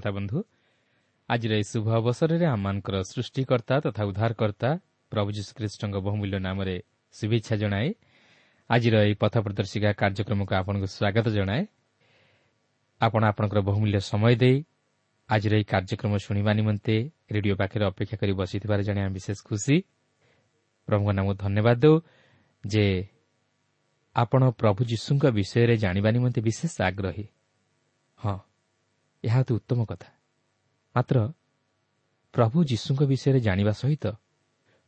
ପ୍ରିୟ ଶ୍ରୋତା ବନ୍ଧୁ। ଆଜିର ଏହି ଶୁଭ ଅବସରରେ ଆମମାନଙ୍କର ସୃଷ୍ଟିକର୍ତ୍ତା ତଥା ଉଦ୍ଧାରକର୍ତ୍ତା ପ୍ରଭୁ ଯୀଶୁଖ୍ରୀଷ୍ଟଙ୍କ ବହୁମୂଲ୍ୟ ନାମରେ ଶୁଭେଚ୍ଛା ଜଣାଏ। ଆଜିର ଏହି ପଥ ପ୍ରଦର୍ଶିକା କାର୍ଯ୍ୟକ୍ରମକୁ ଆପଣଙ୍କୁ ସ୍ୱାଗତ ଜଣାଏ। ଆପଣ ଆପଣଙ୍କର ବହୁମୂଲ୍ୟ ସମୟ ଦେଇ ଆଜିର ଏହି କାର୍ଯ୍ୟକ୍ରମ ଶୁଣିବା ନିମନ୍ତେ ରେଡିଓ ପାଖରେ ଅପେକ୍ଷା କରି ବସିଥିବାର ଜଣେ ଆମେ ବିଶେଷ ଖୁସି। ପ୍ରଭୁଙ୍କ ନାମକୁ ଧନ୍ୟବାଦ ଦେଉ ଯେ ଆପଣ ପ୍ରଭୁ ଯୀଶୁଙ୍କ ବିଷୟରେ ଜାଣିବା ନିମନ୍ତେ ବିଶେଷ ଆଗ୍ରହୀ। ହଁ ଏହା ଅତି ଉତ୍ତମ କଥା। ମାତ୍ର ପ୍ରଭୁ ଯୀଶୁଙ୍କ ବିଷୟରେ ଜାଣିବା ସହିତ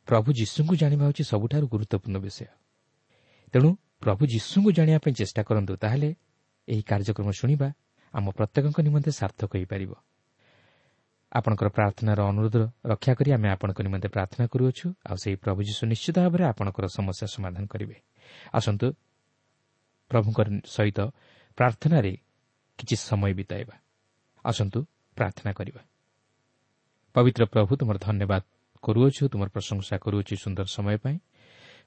ପ୍ରଭୁ ଯୀଶୁଙ୍କୁ ଜାଣିବା ହେଉଛି ସବୁଠାରୁ ଗୁରୁତ୍ୱପୂର୍ଣ୍ଣ ବିଷୟ। ତେଣୁ ପ୍ରଭୁ ଯୀଶୁଙ୍କୁ ଜାଣିବା ପାଇଁ ଚେଷ୍ଟା କରନ୍ତୁ ତାହେଲେ ଏହି କାର୍ଯ୍ୟକ୍ରମ ଶୁଣିବା ଆମ ପ୍ରତ୍ୟେକଙ୍କ ନିମନ୍ତେ ସାର୍ଥକ ହୋଇପାରିବ। ଆପଣଙ୍କର ପ୍ରାର୍ଥନାର ଅନୁରୋଧ ରକ୍ଷା କରି ଆମେ ଆପଣଙ୍କ ନିମନ୍ତେ ପ୍ରାର୍ଥନା କରୁଅଛୁ ଆଉ ସେହି ପ୍ରଭୁ ଯୀଶୁ ନିଶ୍ଚିତ ଭାବରେ ଆପଣଙ୍କର ସମସ୍ୟା ସମାଧାନ କରିବେ। ଆସନ୍ତୁ ପ୍ରଭୁଙ୍କ ସହିତ ପ୍ରାର୍ଥନାରେ କିଛି ସମୟ ବିତାଇବା। ଆସନ୍ତୁ ପ୍ରାର୍ଥନା କରିବା। ପବିତ୍ର ପ୍ରଭୁ ତୁମର ଧନ୍ୟବାଦ କରୁଅଛୁ ତୁମର ପ୍ରଶଂସା କରୁଅଛୁ ସୁନ୍ଦର ସମୟ ପାଇଁ।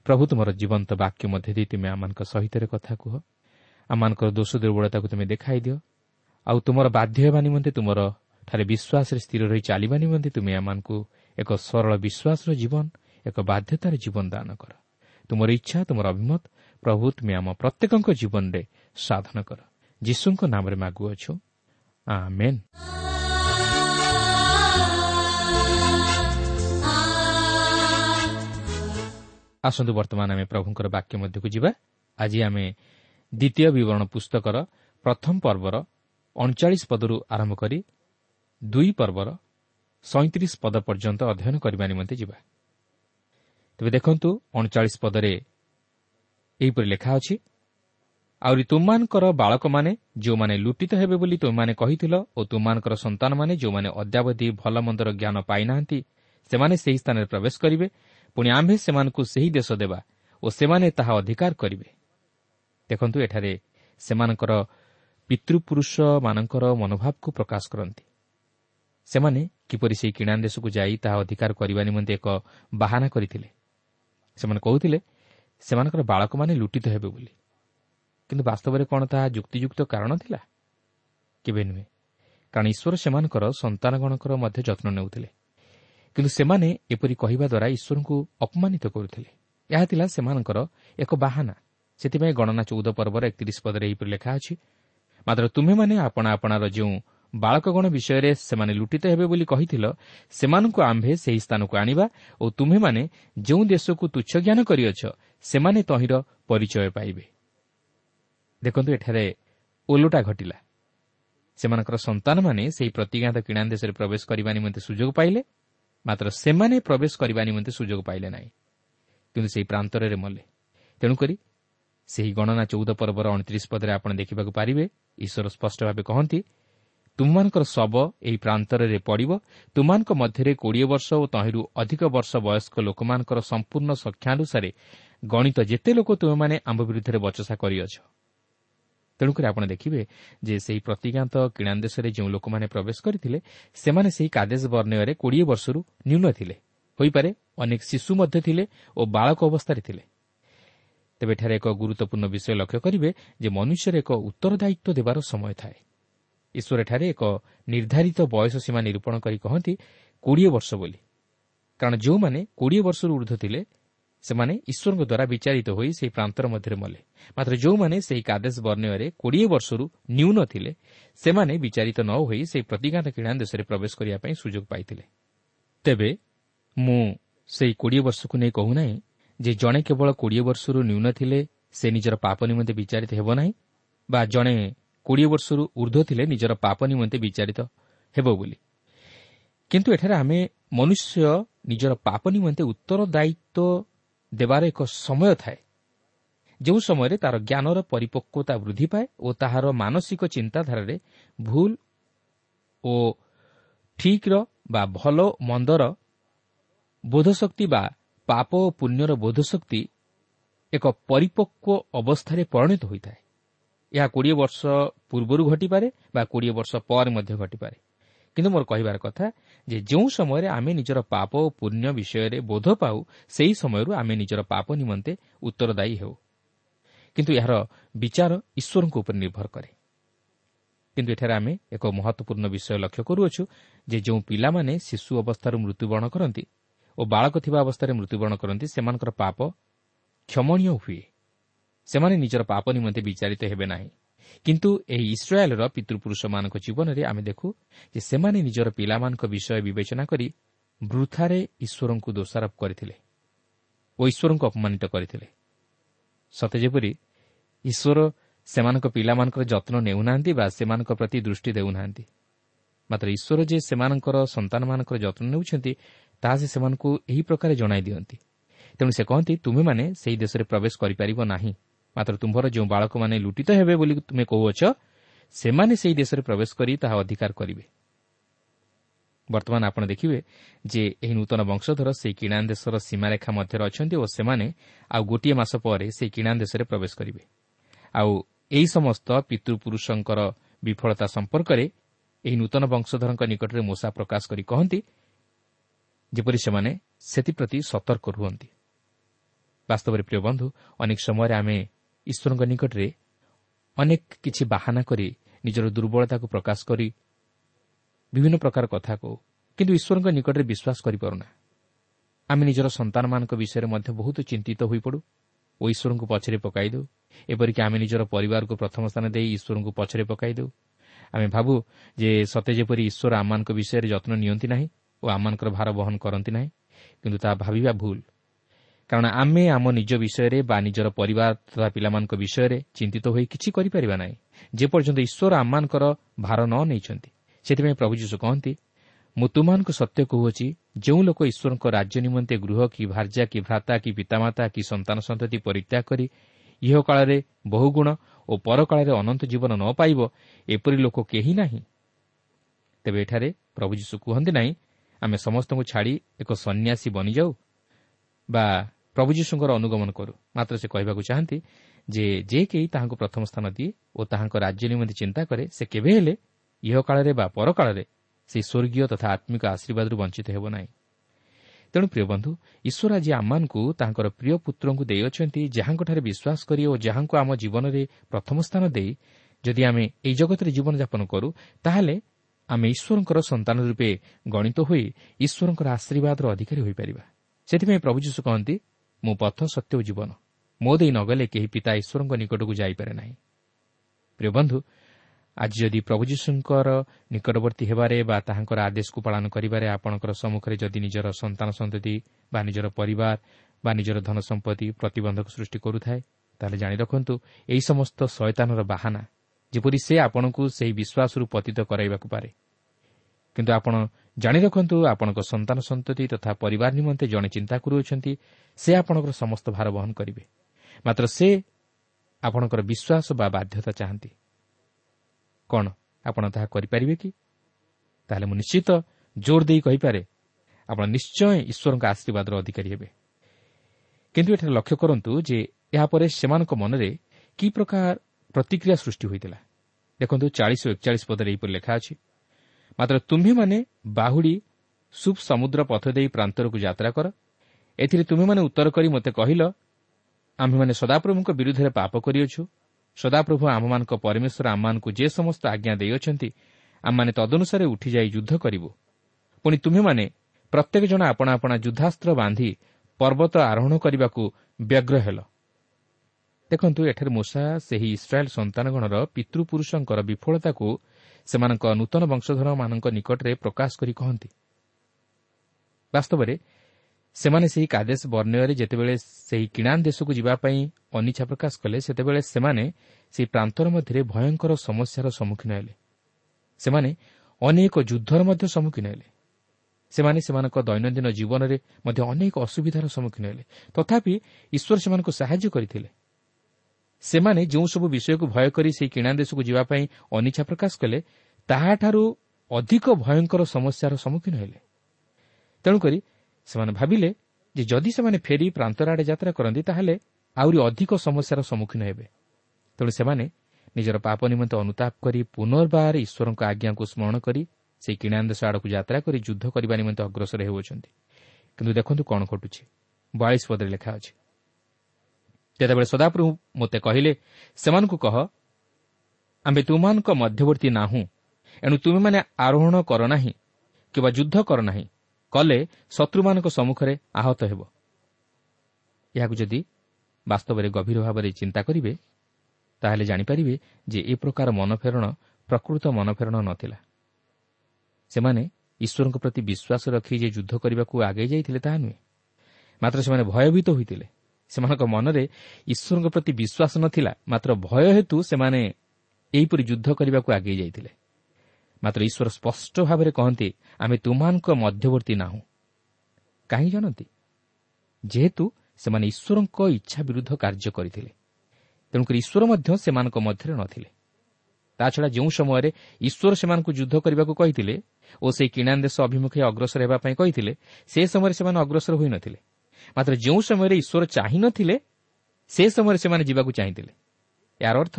ପ୍ରଭୁ ତୁମର ଜୀବନ୍ତ ବାକ୍ୟ ମଧ୍ୟ ଦେଇ ତୁମେ ଆମମାନଙ୍କ ସହିତ କଥା କୁହ। ଆମମାନଙ୍କର ଦୋଷ ଦୁର୍ବଳତାକୁ ତୁମେ ଦେଖାଇ ଦିଅ। ଆଉ ତୁମର ବାଧ୍ୟ ହେବା ନିମନ୍ତେ ତୁମର ଠାରେ ବିଶ୍ୱାସରେ ସ୍ଥିର ରହି ଚାଲିବା ନିମନ୍ତେ ତୁମେ ଆମମାନଙ୍କୁ ଏକ ସରଳ ବିଶ୍ୱାସର ଜୀବନ ଏକ ବାଧ୍ୟତାର ଜୀବନ ଦାନ କର। ତୁମର ଇଚ୍ଛା ତୁମର ଅଭିମତ ପ୍ରଭୁ ତୁମେ ଆମ ପ୍ରତ୍ୟେକଙ୍କ ଜୀବନରେ ସାଧନ କର। ଯୀଶୁଙ୍କ ନାମରେ ମାଗୁଅଛୁ। ଆସନ୍ତୁ ବର୍ତ୍ତମାନ ଆମେ ପ୍ରଭୁଙ୍କର ବାକ୍ୟ ମଧ୍ୟକୁ ଯିବା। ଆଜି ଆମେ ଦ୍ୱିତୀୟ ବିବରଣ ପୁସ୍ତକର ପ୍ରଥମ ପର୍ବର ଅଣଚାଳିଶ ପଦରୁ ଆରମ୍ଭ କରି ଦୁଇ ପର୍ବର ସଇଁତିରିଶ ପଦ ପର୍ଯ୍ୟନ୍ତ ଅଧ୍ୟୟନ କରିବା ନିମନ୍ତେ ଯିବା। ତେବେ ଦେଖନ୍ତୁ ଅଣଚାଳିଶ ପଦରେ ଏହିପରି ଲେଖା ଅଛି ଆହୁରି ତୁମମାନଙ୍କର ବାଳକମାନେ ଯେଉଁମାନେ ଲୁଟିତ ହେବେ ବୋଲି ତୁମମାନେ କହିଥିଲ ଓ ତୁମମାନଙ୍କର ସନ୍ତାନମାନେ ଯେଉଁମାନେ ଅଦ୍ୟାବଧି ଭଲ ମନ୍ଦର ଜ୍ଞାନ ପାଇନାହାନ୍ତି ସେମାନେ ସେହି ସ୍ଥାନରେ ପ୍ରବେଶ କରିବେ। ପୁଣି ଆମ୍ଭେ ସେମାନଙ୍କୁ ସେହି ଦେଶ ଦେବା ଓ ସେମାନେ ତାହା ଅଧିକାର କରିବେ। ଦେଖନ୍ତୁ ଏଠାରେ ସେମାନଙ୍କର ପିତୃପୁରୁଷମାନଙ୍କର ମନୋଭାବକୁ ପ୍ରକାଶ କରନ୍ତି। ସେମାନେ କିପରି ସେହି କିଣା ଦେଶକୁ ଯାଇ ତାହା ଅଧିକାର କରିବା ନିମନ୍ତେ ଏକ ବାହାନା କରିଥିଲେ? ସେମାନେ କହୁଥିଲେ ସେମାନଙ୍କର ବାଳକମାନେ ଲୁଟିତ ହେବେ ବୋଲି। କିନ୍ତୁ ବାସ୍ତବରେ କ'ଣ ତାହା ଯୁକ୍ତିଯୁକ୍ତ କାରଣ ଥିଲା? କେବେ ନୁହେଁ। କାରଣ ଈଶ୍ୱର ସେମାନଙ୍କର ସନ୍ତାନଗଣଙ୍କର ମଧ୍ୟ ଯତ୍ନ ନେଉଥିଲେ। କିନ୍ତୁ ସେମାନେ ଏପରି କହିବା ଦ୍ୱାରା ଈଶ୍ୱରଙ୍କୁ ଅପମାନିତ କରୁଥିଲେ। ଏହା ଥିଲା ସେମାନଙ୍କର ଏକ ବାହାନା। ସେଥିପାଇଁ ଗଣନା ଚଉଦ ପର୍ବର ଏକତିରିଶ ପଦରେ ଏହିପରି ଲେଖା ଅଛି ମାତ୍ର ତୁମେମାନେ ଆପଣା ଆପଣାର ଯେଉଁ ବାଳକଗଣ ବିଷୟରେ ସେମାନେ ଲୁଟିତ ହେବେ ବୋଲି କହିଥିଲ ସେମାନଙ୍କୁ ଆମ୍ଭେ ସେହି ସ୍ଥାନକୁ ଆଣିବା ଓ ତୁମେମାନେ ଯେଉଁ ଦେଶକୁ ତୁଚ୍ଛ ଜ୍ଞାନ କରିଅଛ ସେମାନେ ତହିଁର ପରିଚୟ ପାଇବେ। ଦେଖନ୍ତୁ ଏଠାରେ ଓଲଟା ଘଟିଲା। ସେମାନଙ୍କର ସନ୍ତାନମାନେ ସେହି ପ୍ରତିଜ୍ଞାତ କିଣା ଦେଶରେ ପ୍ରବେଶ କରିବା ନିମନ୍ତେ ସୁଯୋଗ ପାଇଲେ ମାତ୍ର ସେମାନେ ପ୍ରବେଶ କରିବା ନିମନ୍ତେ ସୁଯୋଗ ପାଇଲେ ନାହିଁ। କିନ୍ତୁ ସେହି ପ୍ରାନ୍ତରରେ ମଲେ। ତେଣୁକରି ସେହି ଗଣନା ଚଉଦ ପର୍ବର ଅଣତିରିଶ ପଦରେ ଆପଣ ଦେଖିବାକୁ ପାରିବେ ଈଶ୍ୱର ସ୍ପଷ୍ଟ ଭାବେ କହନ୍ତି ତୁମମାନଙ୍କର ଶବ ଏହି ପ୍ରାନ୍ତରରେ ପଡ଼ିବ ତୁମମାନଙ୍କ ମଧ୍ୟରେ କୋଡ଼ିଏ ବର୍ଷ ଓ ତହିଁରୁ ଅଧିକ ବର୍ଷ ବୟସ୍କ ଲୋକମାନଙ୍କର ସମ୍ପୂର୍ଣ୍ଣ ସଂଖ୍ୟାନୁସାରେ ଗଣିତ ଯେତେ ଲୋକ ତୁମେମାନେ ଆମ୍ଭ ବିରୁଦ୍ଧରେ ବଚସା କରିଅଛ। ତେଣୁକରି ଆପଣ ଦେଖିବେ ଯେ ସେହି ପ୍ରତିଜ୍ଞାତ କିଣା ଦେଶରେ ଯେଉଁ ଲୋକମାନେ ପ୍ରବେଶ କରିଥିଲେ ସେମାନେ ସେହି କାଦେଶ ବର୍ଣ୍ଣୟରେ କୋଡ଼ିଏ ବର୍ଷରୁ ନ୍ୟୁନ ଥିଲେ। ହୋଇପାରେ ଅନେକ ଶିଶୁ ମଧ୍ୟ ଥିଲେ ଓ ବାଳକ ଅବସ୍ଥାରେ ଥିଲେ। ତେବେ ଏଠାରେ ଏକ ଗୁରୁତ୍ୱପୂର୍ଣ୍ଣ ବିଷୟ ଲକ୍ଷ୍ୟ କରିବେ ଯେ ମନୁଷ୍ୟର ଏକ ଉତ୍ତରଦାୟିତ୍ୱ ଦେବାର ସମୟ ଥାଏ। ଈଶ୍ୱର ଏଠାରେ ଏକ ନିର୍ଦ୍ଧାରିତ ବୟସ ସୀମା ନିରୂପଣ କରି କହନ୍ତି କୋଡ଼ିଏ ବର୍ଷ ବୋଲି। କାରଣ ଯେଉଁମାନେ କୋଡ଼ିଏ ବର୍ଷରୁ ଉର୍ଦ୍ଧ୍ୱ ଥିଲେ ସେମାନେ ଈଶ୍ୱରଙ୍କ ଦ୍ୱାରା ବିଚାରିତ ହୋଇ ସେହି ପ୍ରାନ୍ତର ମଧ୍ୟରେ ମଲେ। ମାତ୍ର ଯେଉଁମାନେ ସେହି କାଦେଶ ବର୍ଣ୍ଣୟରେ କୋଡ଼ିଏ ବର୍ଷରୁ ନ୍ୟୁନ ଥିଲେ ସେମାନେ ବିଚାରିତ ନ ହୋଇ ସେହି ପ୍ରତିଜ୍ଞାତ କିଣା ଦେଶରେ ପ୍ରବେଶ କରିବା ପାଇଁ ସୁଯୋଗ ପାଇଥିଲେ। ତେବେ ମୁଁ ସେହି କୋଡ଼ିଏ ବର୍ଷକୁ ନେଇ କହୁନାହିଁ ଯେ ଜଣେ କେବଳ କୋଡ଼ିଏ ବର୍ଷରୁ ନ୍ୟୁନ ଥିଲେ ସେ ନିଜର ପାପ ନିମନ୍ତେ ବିଚାରିତ ହେବ ନାହିଁ ବା ଜଣେ କୋଡ଼ିଏ ବର୍ଷରୁ ଉର୍ଦ୍ଧ୍ୱ ଥିଲେ ନିଜର ପାପ ନିମନ୍ତେ ବିଚାରିତ ହେବ ବୋଲି। କିନ୍ତୁ ଏଠାରେ ଆମେ ମନୁଷ୍ୟ ନିଜର ପାପ ନିମନ୍ତେ ଉତ୍ତରଦାୟିତ୍ୱ ଦେବାର ଏକ ସମୟ ଥାଏ। ଯେଉଁ ସମୟରେ ତା'ର ଜ୍ଞାନର ପରିପକ୍ୱତା ବୃଦ୍ଧି ପାଏ ଓ ତାହାର ମାନସିକ ଚିନ୍ତାଧାରାରେ ଭୁଲ ଓ ଠିକ୍ର ବା ଭଲ ମନ୍ଦର ବୋଧଶକ୍ତି ବା ପାପ ଓ ପୁଣ୍ୟର ବୋଧଶକ୍ତି ଏକ ପରିପକ୍ୱ ଅବସ୍ଥାରେ ପରିଣତ ହୋଇଥାଏ। ଏହା କୋଡ଼ିଏ ବର୍ଷ ପୂର୍ବରୁ ଘଟିପାରେ ବା କୋଡ଼ିଏ ବର୍ଷ ପରେ ମଧ୍ୟ ଘଟିପାରେ। କିନ୍ତୁ ମୋର କହିବାର କଥା ଯେ ଯେଉଁ ସମୟରେ ଆମେ ନିଜର ପାପ ଓ ପୁଣ୍ୟ ବିଷୟରେ ବୋଧ ପାଉ ସେହି ସମୟରୁ ଆମେ ନିଜର ପାପ ନିମନ୍ତେ ଉତ୍ତରଦାୟୀ ହେଉ। କିନ୍ତୁ ଏହାର ବିଚାର ଈଶ୍ୱରଙ୍କ ଉପରେ ନିର୍ଭର କରେ। କିନ୍ତୁ ଏଠାରେ ଆମେ ଏକ ମହତ୍ୱପୂର୍ଣ୍ଣ ବିଷୟ ଲକ୍ଷ୍ୟ କରୁଅଛୁ ଯେ ଯେଉଁ ପିଲାମାନେ ଶିଶୁ ଅବସ୍ଥାରୁ ମୃତ୍ୟୁବରଣ କରନ୍ତି ଓ ବାଳକ ଥିବା ଅବସ୍ଥାରେ ମୃତ୍ୟୁବରଣ କରନ୍ତି ସେମାନଙ୍କର ପାପ କ୍ଷମଣୀୟ ହୁଏ। ସେମାନେ ନିଜର ପାପ ନିମନ୍ତେ ବିଚାରିତ ହେବେ ନାହିଁ। କିନ୍ତୁ ଏହି ଇସ୍ରାଏଲ୍ର ପିତୃପୁରୁଷମାନଙ୍କ ଜୀବନରେ ଆମେ ଦେଖୁ ଯେ ସେମାନେ ନିଜର ପିଲାମାନଙ୍କ ବିଷୟ ବିବେଚନା କରି ବୃଥାରେ ଈଶ୍ୱରଙ୍କୁ ଦୋଷାରୋପ କରିଥିଲେ ଓ ଈଶ୍ୱରଙ୍କୁ ଅପମାନିତ କରିଥିଲେ। ସତେ ଯେପରି ଈଶ୍ୱର ସେମାନଙ୍କ ପିଲାମାନଙ୍କର ଯତ୍ନ ନେଉନାହାନ୍ତି ବା ସେମାନଙ୍କ ପ୍ରତି ଦୃଷ୍ଟି ଦେଉନାହାନ୍ତି। ମାତ୍ର ଈଶ୍ୱର ଯେ ସେମାନଙ୍କର ସନ୍ତାନମାନଙ୍କର ଯତ୍ନ ନେଉଛନ୍ତି ତାହା ସେମାନଙ୍କୁ ଏହି ପ୍ରକାର ଜଣାଇ ଦିଅନ୍ତି। ତେଣୁ ସେ କହନ୍ତି ତୁମେମାନେ ସେହି ଦେଶରେ ପ୍ରବେଶ କରିପାରିବ ନାହିଁ। ମାତ୍ର ତୁମ୍ଭର ଯେଉଁ ବାଳକମାନେ ଲୁଟିତ ହେବେ ବୋଲି ତୁମେ କହୁଅଛ ସେମାନେ ସେହି ଦେଶରେ ପ୍ରବେଶ କରି ତାହା ଅଧିକାର କରିବେ। ବର୍ତ୍ତମାନ ଆପଣ ଦେଖିବେ ଯେ ଏହି ନୂତନ ବଂଶଧର ସେହି କିଣା ଦେଶର ସୀମାରେଖା ମଧ୍ୟରେ ଅଛନ୍ତି ଓ ସେମାନେ ଆଉ ଗୋଟିଏ ମାସ ପରେ ସେହି କିଣା ଦେଶରେ ପ୍ରବେଶ କରିବେ। ଆଉ ଏହି ସମସ୍ତ ପିତୃପୁରୁଷଙ୍କର ବିଫଳତା ସମ୍ପର୍କରେ ଏହି ନୂତନ ବଂଶଧରଙ୍କ ନିକଟରେ ମୂଷା ପ୍ରକାଶ କରି କହନ୍ତି ଯେପରି ସେମାନେ ସେଥିପ୍ରତି ସତର୍କ ରୁହନ୍ତି। ବାସ୍ତବରେ ପ୍ରିୟ ବନ୍ଧୁ ଅନେକ ସମୟରେ ଆମେ ଈଶ୍ୱରଙ୍କ ନିକଟରେ ଅନେକ କିଛି ବାହାନା କରି ନିଜର ଦୁର୍ବଳତାକୁ ପ୍ରକାଶ କରି ବିଭିନ୍ନ ପ୍ରକାର କଥା କହୁ। କିନ୍ତୁ ଈଶ୍ୱରଙ୍କ ନିକଟରେ ବିଶ୍ୱାସ କରିପାରୁନା। ଆମେ ନିଜର ସନ୍ତାନମାନଙ୍କ ବିଷୟରେ ମଧ୍ୟ ବହୁତ ଚିନ୍ତିତ ହୋଇପଡ଼ୁ ଓ ଈଶ୍ୱରଙ୍କୁ ପଛରେ ପକାଇ ଦେଉ। ଏପରିକି ଆମେ ନିଜର ପରିବାରକୁ ପ୍ରଥମ ସ୍ଥାନ ଦେଇ ଈଶ୍ୱରଙ୍କୁ ପଛରେ ପକାଇ ଦେଉ। ଆମେ ଭାବୁ ଯେ ସତେ ଯେପରି ଈଶ୍ୱର ଆମମାନଙ୍କ ବିଷୟରେ ଯତ୍ନ ନିଅନ୍ତି ନାହିଁ ଓ ଆମମାନଙ୍କର ଭାର ବହନ କରନ୍ତି ନାହିଁ। କିନ୍ତୁ ତାହା ଭାବିବା ଭୁଲ। କାରଣ ଆମେ ଆମ ନିଜ ବିଷୟରେ ବା ନିଜର ପରିବାର ତଥା ପିଲାମାନଙ୍କ ବିଷୟରେ ଚିନ୍ତିତ ହୋଇ କିଛି କରିପାରିବା ନାହିଁ। ଯେପର୍ଯ୍ୟନ୍ତ ଈଶ୍ୱର ଆମମାନଙ୍କର ଭାର ନ ନେଇଛନ୍ତି। ସେଥିପାଇଁ ପ୍ରଭୁ ଯୀଶୁ କହନ୍ତି ମୁଁ ତୁମମାନଙ୍କୁ ସତ୍ୟ କହୁଅଛି ଯେଉଁ ଲୋକ ଈଶ୍ୱରଙ୍କ ରାଜ୍ୟ ନିମନ୍ତେ ଗୃହ କି ଭାର୍ଯ୍ୟା କି ଭ୍ରାତା କି ପିତାମାତା କି ସନ୍ତାନ ସନ୍ତତି ପରିତ୍ୟାଗ କରି ଇହ କାଳରେ ବହୁଗୁଣ ଓ ପରକାଳରେ ଅନନ୍ତ ଜୀବନ ନ ପାଇବ ଏପରି ଲୋକ କେହି ନାହିଁ। ତେବେ ଏଠାରେ ପ୍ରଭୁ ଯୀଶୁ କୁହନ୍ତି ନାହିଁ ଆମେ ସମସ୍ତଙ୍କୁ ଛାଡ଼ି ଏକ ସନ୍ନ୍ୟାସୀ ବନିଯାଉ ବା ପ୍ରଭୁ ଯୀଶୁଙ୍କର ଅନୁଗମନ କରୁ। ମାତ୍ର ସେ କହିବାକୁ ଚାହାନ୍ତି ଯେ ଯେ କେହି ତାହାଙ୍କୁ ପ୍ରଥମ ସ୍ଥାନ ଦିଏ ଓ ତାହାଙ୍କ ରାଜ୍ୟ ନିମନ୍ତେ ଚିନ୍ତା କରେ ସେ କେବେ ହେଲେ ଇହ କାଳରେ ବା ପରକାଳରେ ସେହି ସ୍ୱର୍ଗୀୟ ତଥା ଆତ୍ମିକ ଆଶୀର୍ବାଦରୁ ବଞ୍ଚିତ ହେବ ନାହିଁ। ତେଣୁ ପ୍ରିୟ ବନ୍ଧୁ ଈଶ୍ୱର ଆଜି ଆମମାନଙ୍କୁ ତାଙ୍କର ପ୍ରିୟ ପୁତ୍ରଙ୍କୁ ଦେଇଅଛନ୍ତି ଯାହାଙ୍କଠାରେ ବିଶ୍ୱାସ କରି ଓ ଯାହାଙ୍କୁ ଆମ ଜୀବନରେ ପ୍ରଥମ ସ୍ଥାନ ଦେଇ ଯଦି ଆମେ ଏହି ଜଗତରେ ଜୀବନଯାପନ କରୁ ତାହେଲେ ଆମେ ଈଶ୍ୱରଙ୍କର ସନ୍ତାନ ରୂପେ ଗଣିତ ହୋଇ ଈଶ୍ୱରଙ୍କର ଆଶୀର୍ବାଦର ଅଧିକାରୀ ହୋଇପାରିବା। ସେଥିପାଇଁ ପ୍ରଭୁ ଯୀଶୁ କହନ୍ତି ମୁଁ ପଥ ସତ୍ୟ ଓ ଜୀବନ। ମୋ ଦେଇ ନଗଲେ କେହି ପିତା ଈଶ୍ୱରଙ୍କ ନିକଟକୁ ଯାଇପାରେ ନାହିଁ। ପ୍ରିୟ ବନ୍ଧୁ ଆଜି ଯଦି ପ୍ରଭୁ ଯୀଶୁଙ୍କର ନିକଟବର୍ତ୍ତୀ ହେବାରେ ବା ତାହାଙ୍କର ଆଦେଶକୁ ପାଳନ କରିବାରେ ଆପଣଙ୍କର ସମ୍ମୁଖରେ ଯଦି ନିଜର ସନ୍ତାନ ସନ୍ତତି ବା ନିଜର ପରିବାର ବା ନିଜର ଧନ ସମ୍ପତ୍ତି ପ୍ରତିବନ୍ଧକ ସୃଷ୍ଟି କରୁଥାଏ ତାହେଲେ ଜାଣି ରଖନ୍ତୁ ଏହି ସମସ୍ତ ଶୟତାନର ବାହାନା ଯେପରି ସେ ଆପଣଙ୍କୁ ସେହି ବିଶ୍ୱାସରୁ ପତିତ କରାଇବାକୁ ପାରେ। କିନ୍ତୁ ଆପଣ ଜାଣି ରଖନ୍ତୁ ଆପଣଙ୍କ ସନ୍ତାନ ସନ୍ତତି ତଥା ପରିବାର ନିମନ୍ତେ ଜଣେ ଚିନ୍ତା କରୁଅଛନ୍ତି ସେ ଆପଣଙ୍କର ସମସ୍ତ ଭାର ବହନ କରିବେ। ମାତ୍ର ସେ ଆପଣଙ୍କର ବିଶ୍ୱାସ ବା ବାଧ୍ୟତା ଚାହାନ୍ତି। କ'ଣ ଆପଣ ତାହା କରିପାରିବେ କି? ତାହେଲେ ମୁଁ ନିଶ୍ଚିତ ଜୋର ଦେଇ କହିପାରେ ଆପଣ ନିଶ୍ଚୟ ଈଶ୍ୱରଙ୍କ ଆଶୀର୍ବାଦର ଅଧିକାରୀ ହେବେ। କିନ୍ତୁ ଏଠାରେ ଲକ୍ଷ୍ୟ କରନ୍ତୁ ଯେ ଏହାପରେ ସେମାନଙ୍କ ମନରେ କି ପ୍ରକାର ପ୍ରତିକ୍ରିୟା ସୃଷ୍ଟି ହୋଇଥିଲା। ଦେଖନ୍ତୁ ଚାଳିଶ ଓ ଏକଚାଳିଶ ପଦରେ ଏହିପରି ଲେଖା ଅଛି। ମାତ୍ର ତୁମ୍ଭେମାନେ ବାହୁଡ଼ି ସୁପ୍ ସମୁଦ୍ର ପଥ ଦେଇ ପ୍ରାନ୍ତରକୁ ଯାତ୍ରା କର। ଏଥିରେ ତୁମେମାନେ ଉତ୍ତର କରି ମୋତେ କହିଲ ଆମ୍ଭେମାନେ ସଦାପ୍ରଭୁଙ୍କ ବିରୁଦ୍ଧରେ ପାପ କରିଅଛୁ। ସଦାପ୍ରଭୁ ଆମମାନଙ୍କ ପରମେଶ୍ୱର ଆମମାନଙ୍କୁ ଯେ ସମସ୍ତ ଆଜ୍ଞା ଦେଇଅଛନ୍ତି ଆମମାନେ ତଦନୁସାରେ ଉଠିଯାଇ ଯୁଦ୍ଧ କରିବୁ। ପୁଣି ତୁମେମାନେ ପ୍ରତ୍ୟେକ ଜଣ ଆପଣା ଆପଣା ଯୁଦ୍ଧାସ୍ତ୍ର ବାନ୍ଧି ପର୍ବତ ଆରୋହଣ କରିବାକୁ ବ୍ୟଗ୍ର ହେଲ। ଦେଖନ୍ତୁ ଏଠାରେ ମୂଷା ସେହି ଇସ୍ରାଏଲ୍ ସନ୍ତାନଗଣର ପିତୃପୁରୁଷଙ୍କର ବିଫଳତାକୁ ସେମାନଙ୍କ ନୂତନ ବଂଶଧରମାନଙ୍କ ନିକଟରେ ପ୍ରକାଶ କରି କହନ୍ତି। ବାସ୍ତବରେ ସେମାନେ ସେହି କାଦେଶ ବର୍ଣ୍ଣୟରେ ଯେତେବେଳେ ସେହି କିଣାନ୍ ଦେଶକୁ ଯିବା ପାଇଁ ଅନିଚ୍ଛା ପ୍ରକାଶ କଲେ ସେତେବେଳେ ସେମାନେ ସେହି ପ୍ରାନ୍ତର ମଧ୍ୟରେ ଭୟଙ୍କର ସମସ୍ୟାର ସମ୍ମୁଖୀନ ହେଲେ। ସେମାନେ ଅନେକ ଯୁଦ୍ଧର ମଧ୍ୟ ସମ୍ମୁଖୀନ ହେଲେ। ସେମାନେ ସେମାନଙ୍କ ଦୈନନ୍ଦିନ ଜୀବନରେ ମଧ୍ୟ ଅନେକ ଅସୁବିଧାର ସମ୍ମୁଖୀନ ହେଲେ। ତଥାପି ଈଶ୍ୱର ସେମାନଙ୍କୁ ସାହାଯ୍ୟ କରିଥିଲେ। ସେମାନେ ଯେଉଁସବୁ ବିଷୟକୁ ଭୟ କରି ସେହି କିଣା ଦେଶକୁ ଯିବା ପାଇଁ ଅନିଚ୍ଛା ପ୍ରକାଶ କଲେ ତାହାଠାରୁ ଅଧିକ ଭୟଙ୍କର ସମସ୍ୟାର ସମ୍ମୁଖୀନ ହେଲେ। ତେଣୁକରି ସେମାନେ ଭାବିଲେ ଯେ ଯଦି ସେମାନେ ଫେରି ପ୍ରାନ୍ତର ଆଡ଼େ ଯାତ୍ରା କରନ୍ତି ତାହେଲେ ଆହୁରି ଅଧିକ ସମସ୍ୟାର ସମ୍ମୁଖୀନ ହେବେ। ତେଣୁ ସେମାନେ ନିଜର ପାପ ନିମନ୍ତେ ଅନୁତାପ କରି ପୁନର୍ବାର ଈଶ୍ୱରଙ୍କ ଆଜ୍ଞାକୁ ସ୍ମରଣ କରି ସେହି କିଣା ଦେଶ ଆଡ଼କୁ ଯାତ୍ରା କରି ଯୁଦ୍ଧ କରିବା ନିମନ୍ତେ ଅଗ୍ରସର ହେଉଅଛନ୍ତି। କିନ୍ତୁ ଦେଖନ୍ତୁ କ'ଣ ଘଟୁଛି। ବୟାଳିଶ ପଦରେ ଲେଖା ଅଛି ଯେତେବେଳେ ସଦାପ୍ରଭୁ ମୋତେ କହିଲେ ସେମାନଙ୍କୁ କହ ଆମ୍ଭେ ତୁମମାନଙ୍କ ମଧ୍ୟବର୍ତ୍ତୀ ନାହୁଁ ଏଣୁ ତୁମେମାନେ ଆରୋହଣ କର ନାହିଁ କିମ୍ବା ଯୁଦ୍ଧ କର ନାହିଁ କଲେ ଶତ୍ରୁମାନଙ୍କ ସମ୍ମୁଖରେ ଆହତ ହେବ। ଏହାକୁ ଯଦି ବାସ୍ତବରେ ଗଭୀର ଭାବରେ ଚିନ୍ତା କରିବେ ତାହେଲେ ଜାଣିପାରିବେ ଯେ ଏ ପ୍ରକାର ମନଫେରଣ ପ୍ରକୃତ ମନଫେରଣ ନଥିଲା। ସେମାନେ ଈଶ୍ୱରଙ୍କ ପ୍ରତି ବିଶ୍ୱାସ ରଖି ଯେ ଯୁଦ୍ଧ କରିବାକୁ ଆଗେଇ ଯାଇଥିଲେ ତାହା ନୁହେଁ ମାତ୍ର ସେମାନେ ଭୟଭୀତ ହୋଇଥିଲେ। ସେମାନଙ୍କ ମନରେ ଈଶ୍ୱରଙ୍କ ପ୍ରତି ବିଶ୍ୱାସ ନଥିଲା। ମାତ୍ର ଭୟ ହେତୁ ସେମାନେ ଏହିପରି ଯୁଦ୍ଧ କରିବାକୁ ଆଗେଇ ଯାଇଥିଲେ। ମାତ୍ର ଈଶ୍ୱର ସ୍ପଷ୍ଟ ଭାବରେ କହନ୍ତି ଆମେ ତୁମମାନଙ୍କ ମଧ୍ୟବର୍ତ୍ତୀ ନାହୁଁ। କାହିଁ ଜାଣନ୍ତି? ଯେହେତୁ ସେମାନେ ଈଶ୍ୱରଙ୍କ ଇଚ୍ଛା ବିରୁଦ୍ଧ କାର୍ଯ୍ୟ କରିଥିଲେ। ତେଣୁକରି ଈଶ୍ୱର ମଧ୍ୟ ସେମାନଙ୍କ ମଧ୍ୟରେ ନଥିଲେ। ତାଛଡ଼ା ଯେଉଁ ସମୟରେ ଈଶ୍ୱର ସେମାନଙ୍କୁ ଯୁଦ୍ଧ କରିବାକୁ କହିଥିଲେ ଓ ସେହି କିଣା ଦେଶ ଅଭିମୁଖେ ଅଗ୍ରସର ହେବା ପାଇଁ କହିଥିଲେ ସେ ସମୟରେ ସେମାନେ ଅଗ୍ରସର ହୋଇନଥିଲେ ମାତ୍ର ଯେଉଁ ସମୟରେ ଈଶ୍ୱର ଚାହିଁନଥିଲେ ସେ ସମୟରେ ସେମାନେ ଯିବାକୁ ଚାହିଁଥିଲେ। ଏହାର ଅର୍ଥ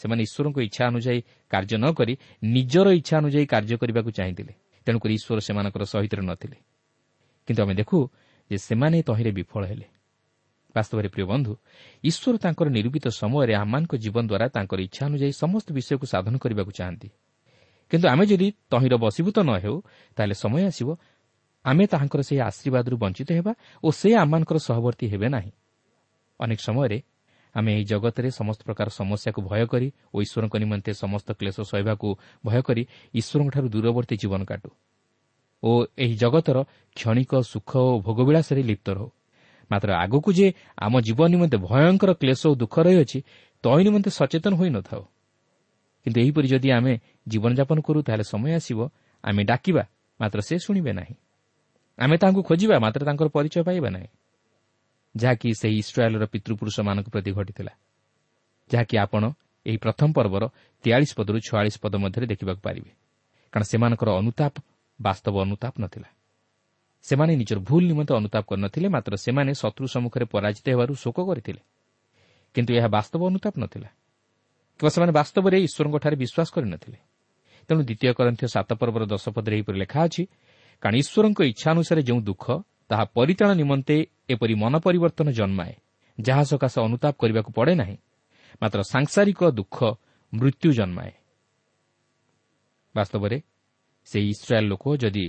ସେମାନେ ଈଶ୍ୱରଙ୍କ ଇଚ୍ଛା ଅନୁଯାୟୀ କାର୍ଯ୍ୟ ନ କରି ନିଜର ଇଚ୍ଛା ଅନୁଯାୟୀ କାର୍ଯ୍ୟ କରିବାକୁ ଚାହିଁଥିଲେ। ତେଣୁକରି ଈଶ୍ୱର ସେମାନଙ୍କର ସହିତ ନଥିଲେ। କିନ୍ତୁ ଆମେ ଦେଖୁ ଯେ ସେମାନେ ତହିଁରେ ବିଫଳ ହେଲେ। ବାସ୍ତବରେ ପ୍ରିୟ ବନ୍ଧୁ ଈଶ୍ୱର ତାଙ୍କର ନିରୂପିତ ସମୟରେ ଆମମାନଙ୍କ ଜୀବନ ଦ୍ୱାରା ତାଙ୍କର ଇଚ୍ଛା ଅନୁଯାୟୀ ସମସ୍ତ ବିଷୟକୁ ସାଧନ କରିବାକୁ ଚାହାନ୍ତି। କିନ୍ତୁ ଆମେ ଯଦି ତହିଁର ବଶୀଭୂତ ନ ହେଉ ତାହେଲେ ସମୟ ଆସିବ ଆମେ ତାହାଙ୍କର ସେହି ଆଶୀର୍ବାଦରୁ ବଞ୍ଚିତ ହେବା ଓ ସେ ଆମମାନଙ୍କର ସହବର୍ତ୍ତୀ ହେବେ ନାହିଁ। ଅନେକ ସମୟରେ ଆମେ ଏହି ଜଗତରେ ସମସ୍ତ ପ୍ରକାର ସମସ୍ୟାକୁ ଭୟ କରି ଓ ଈଶ୍ୱରଙ୍କ ନିମନ୍ତେ ସମସ୍ତ କ୍ଲେଶ ସହିବାକୁ ଭୟ କରି ଈଶ୍ୱରଙ୍କଠାରୁ ଦୂରବର୍ତ୍ତୀ ଜୀବନ କାଟୁ ଓ ଏହି ଜଗତର କ୍ଷଣିକ ସୁଖ ଓ ଭୋଗବିଳାସରେ ଲିପ୍ତ ରହୁ। ମାତ୍ର ଆଗକୁ ଯେ ଆମ ଜୀବନ ନିମନ୍ତେ ଭୟଙ୍କର କ୍ଲେଶ ଓ ଦୁଃଖ ରହିଅଛି ତହିଁ ନିମନ୍ତେ ସଚେତନ ହୋଇନଥାଉ କିନ୍ତୁ ଏହିପରି ଯଦି ଆମେ ଜୀବନଯାପନ କରୁ ତାହେଲେ ସମୟ ଆସିବ ଆମେ ଡାକିବା ମାତ୍ର ସେ ଶୁଣିବେ ନାହିଁ। ଆମେ ତାହାଙ୍କୁ ଖୋଜିବା ମାତ୍ର ତାଙ୍କର ପରିଚୟ ପାଇବା ନାହିଁ। ଯାହାକି ସେହି ଇସ୍ରାଏଲ୍ର ପିତୃପୁରୁଷମାନଙ୍କ ପ୍ରତି ଘଟିଥିଲା। ଯାହାକି ଆପଣ ଏହି ପ୍ରଥମ ପର୍ବର ତେୟାଳିଶ ପଦରୁ ଛୟାଳିଶ ପଦ ମଧ୍ୟରେ ଦେଖିବାକୁ ପାରିବେ। କାରଣ ସେମାନଙ୍କର ଅନୁତାପ ବାସ୍ତବ ଅନୁତାପ ନଥିଲା। ସେମାନେ ନିଜର ଭୁଲ ନିମନ୍ତେ ଅନୁତାପ କରିନଥିଲେ ମାତ୍ର ସେମାନେ ଶତ୍ରୁ ସମ୍ମୁଖରେ ପରାଜିତ ହେବାରୁ ଶୋକ କରିଥିଲେ। କିନ୍ତୁ ଏହା ବାସ୍ତବ ଅନୁତାପ ନଥିଲା। କିମ୍ବା ସେମାନେ ବାସ୍ତବରେ ଈଶ୍ୱରଙ୍କଠାରେ ବିଶ୍ୱାସ କରିନଥିଲେ। ତେଣୁ ଦ୍ୱିତୀୟ କରନ୍ଥୀୟ ସାତ ପର୍ବର ଦଶ ପଦରେ ଏହିପରି ଲେଖା ଅଛି କାରଣ ଈଶ୍ୱରଙ୍କ ଇଚ୍ଛା ଅନୁସାରେ ଯେଉଁ ଦୁଃଖ ତାହା ପରିତାଣ ନିମନ୍ତେ ଏପରି ମନ ପରିବର୍ତ୍ତନ ଜନ୍ମାଏ ଯାହା ସକାଶେ ଅନୁତାପ କରିବାକୁ ପଡ଼େ ନାହିଁ ମାତ୍ର ସାଂସାରିକ ଦୁଃଖ ମୃତ୍ୟୁ ଜନ୍ମାଏ। ବାସ୍ତବରେ ସେହି ଇସ୍ରାଏଲ୍ ଲୋକ ଯଦି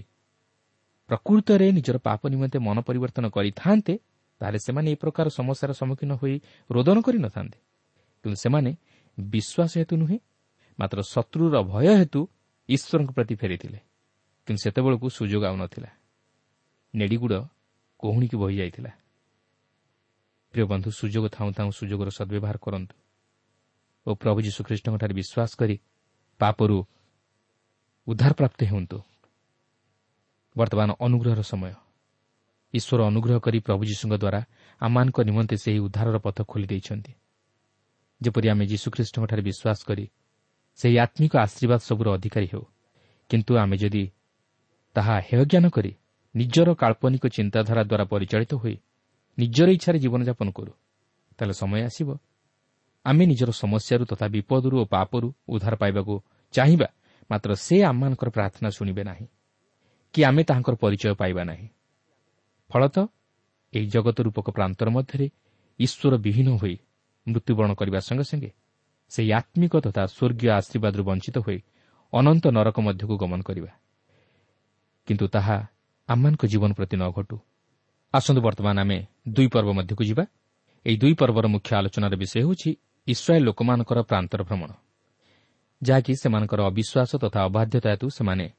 ପ୍ରକୃତରେ ନିଜର ପାପ ନିମନ୍ତେ ମନ ପରିବର୍ତ୍ତନ କରିଥାନ୍ତେ ତାହେଲେ ସେମାନେ ଏ ପ୍ରକାର ସମସ୍ୟାର ସମ୍ମୁଖୀନ ହୋଇ ରୋଦନ କରିନଥାନ୍ତେ। କିନ୍ତୁ ସେମାନେ ବିଶ୍ୱାସ ହେତୁ ନୁହେଁ ମାତ୍ର ଶତ୍ରୁର ଭୟ ହେତୁ ଈଶ୍ୱରଙ୍କ ପ୍ରତି ଫେରିଥିଲେ। କିନ୍ତୁ ସେତେବେଳକୁ ସୁଯୋଗ ଆଉ ନଥିଲା। ନେଡ଼ିଗୁଡ଼ କୋହୁଣିକି ବହିଯାଇଥିଲା ପ୍ରିୟ ବନ୍ଧୁ ସୁଯୋଗ ଥାଉଁ ଥାଉଁ ସୁଯୋଗର ସଦ୍ବ୍ୟବହାର କରନ୍ତୁ ଓ ପ୍ରଭୁ ଯୀଶୁଖ୍ରୀଷ୍ଟଙ୍କଠାରେ ବିଶ୍ୱାସ କରି ପାପରୁ ଉଦ୍ଧାରପ୍ରାପ୍ତ ହୁଅନ୍ତୁ। ବର୍ତ୍ତମାନ ଅନୁଗ୍ରହର ସମୟ। ଈଶ୍ୱର ଅନୁଗ୍ରହ କରି ପ୍ରଭୁ ଯୀଶୁଙ୍କ ଦ୍ୱାରା ଆମମାନଙ୍କ ନିମନ୍ତେ ସେହି ଉଦ୍ଧାରର ପଥ ଖୋଲି ଦେଇଛନ୍ତି। ଯେପରି ଆମେ ଯୀଶୁଖ୍ରୀଷ୍ଟଙ୍କଠାରେ ବିଶ୍ୱାସ କରି ସେହି ଆତ୍ମିକ ଆଶୀର୍ବାଦ ସବୁର ଅଧିକାରୀ ହେଉ। କିନ୍ତୁ ଆମେ ଯଦି ତାହା ହେୟଜ୍ଞାନ କରି ନିଜର କାଳ୍ପନିକ ଚିନ୍ତାଧାରା ଦ୍ୱାରା ପରିଚାଳିତ ହୋଇ ନିଜର ଇଚ୍ଛାରେ ଜୀବନଯାପନ କରୁ। ତାହେଲେ ସମୟ ଆସିବ। ଆମେ ନିଜର ସମସ୍ୟାରୁ ତଥା ବିପଦରୁ ଓ ପାପରୁ ଉଦ୍ଧାର ପାଇବାକୁ ଚାହିଁବା ମାତ୍ର ସେ ଆମମାନଙ୍କର ପ୍ରାର୍ଥନା ଶୁଣିବେ ନାହିଁ କି ଆମେ ତାହାଙ୍କର ପରିଚୟ ପାଇବା ନାହିଁ। ଫଳତଃ ଏହି ଜଗତ ରୂପକ ପ୍ରାନ୍ତର ମଧ୍ୟରେ ଈଶ୍ୱର ବିହୀନ ହୋଇ ମୃତ୍ୟୁବରଣ କରିବା ସଙ୍ଗେ ସଙ୍ଗେ ସେହି ଆତ୍ମିକ ତଥା ସ୍ୱର୍ଗୀୟ ଆଶୀର୍ବାଦରୁ ବଞ୍ଚିତ ହୋଇ ଅନନ୍ତ ନରକ ମଧ୍ୟକୁ ଗମନ କରିବା। କିନ୍ତୁ ତାହା ଆମମାନଙ୍କ ଜୀବନ ପ୍ରତି ନ ଘଟୁ। ଆସନ୍ତୁ ବର୍ତ୍ତମାନ ଆମେ ଦୁଇ ପର୍ବ ମଧ୍ୟକୁ ଯିବା। ଏହି ଦୁଇ ପର୍ବର ମୁଖ୍ୟ ଆଲୋଚନାର ବିଷୟ ହେଉଛି ଇସ୍ରାଏଲ୍ ଲୋକମାନଙ୍କର ପ୍ରାନ୍ତର ଭ୍ରମଣ। ଯାହାକି ସେମାନଙ୍କର ଅବିଶ୍ୱାସ ତଥା ଅବାଧ୍ୟତା ହେତୁ ସେମାନେ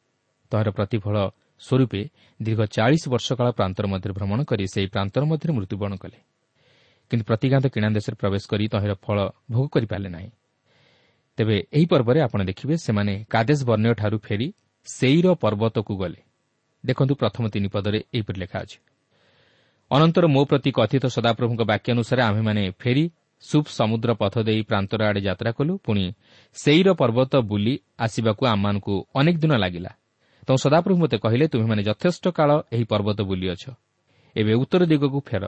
ତହିଁର ପ୍ରତିଫଳ ସ୍ୱରୂପେ ଦୀର୍ଘ ଚାଳିଶ ବର୍ଷ କାଳ ପ୍ରାନ୍ତର ମଧ୍ୟରେ ଭ୍ରମଣ କରି ସେହି ପ୍ରାନ୍ତର ମଧ୍ୟରେ ମୃତ୍ୟୁବରଣ କଲେ। କିନ୍ତୁ ପ୍ରତିଗାନ୍ତ କିଣା ଦେଶରେ ପ୍ରବେଶ କରି ତହିଁର ଫଳ ଭୋଗ କରିପାରିଲେ ନାହିଁ। ତେବେ ଏହି ପର୍ବରେ ଆପଣ ଦେଖିବେ ସେମାନେ କାଦେଶ ବର୍ଣ୍ଣୟଠାରୁ ଫେରି ସେଇର ପର୍ବତକୁ ଗଲେ। ଦେଖନ୍ତୁ ପ୍ରଥମ ତିନି ପଦରେ ଏହିପରି ଲେଖା ଅଛି। ଅନନ୍ତର ମୋ ପ୍ରତି କଥିତ ସଦାପ୍ରଭୁଙ୍କ ବାକ୍ୟାନୁସାରେ ଆମ୍ଭେମାନେ ଫେରି ସୁପ୍ ସମୁଦ୍ର ପଥ ଦେଇ ପ୍ରାନ୍ତର ଆଡ଼େ ଯାତ୍ରା କଲୁ ପୁଣି ସେଇର ପର୍ବତ ବୁଲି ଆସିବାକୁ ଆମମାନଙ୍କୁ ଅନେକ ଦିନ ଲାଗିଲା। ତେଣୁ ସଦାପ୍ରଭୁ ମୋତେ କହିଲେ ତୁମେମାନେ ଯଥେଷ୍ଟ କାଳ ଏହି ପର୍ବତ ବୁଲିଅଛ। ଏବେ ଉତ୍ତର ଦିଗକୁ ଫେର।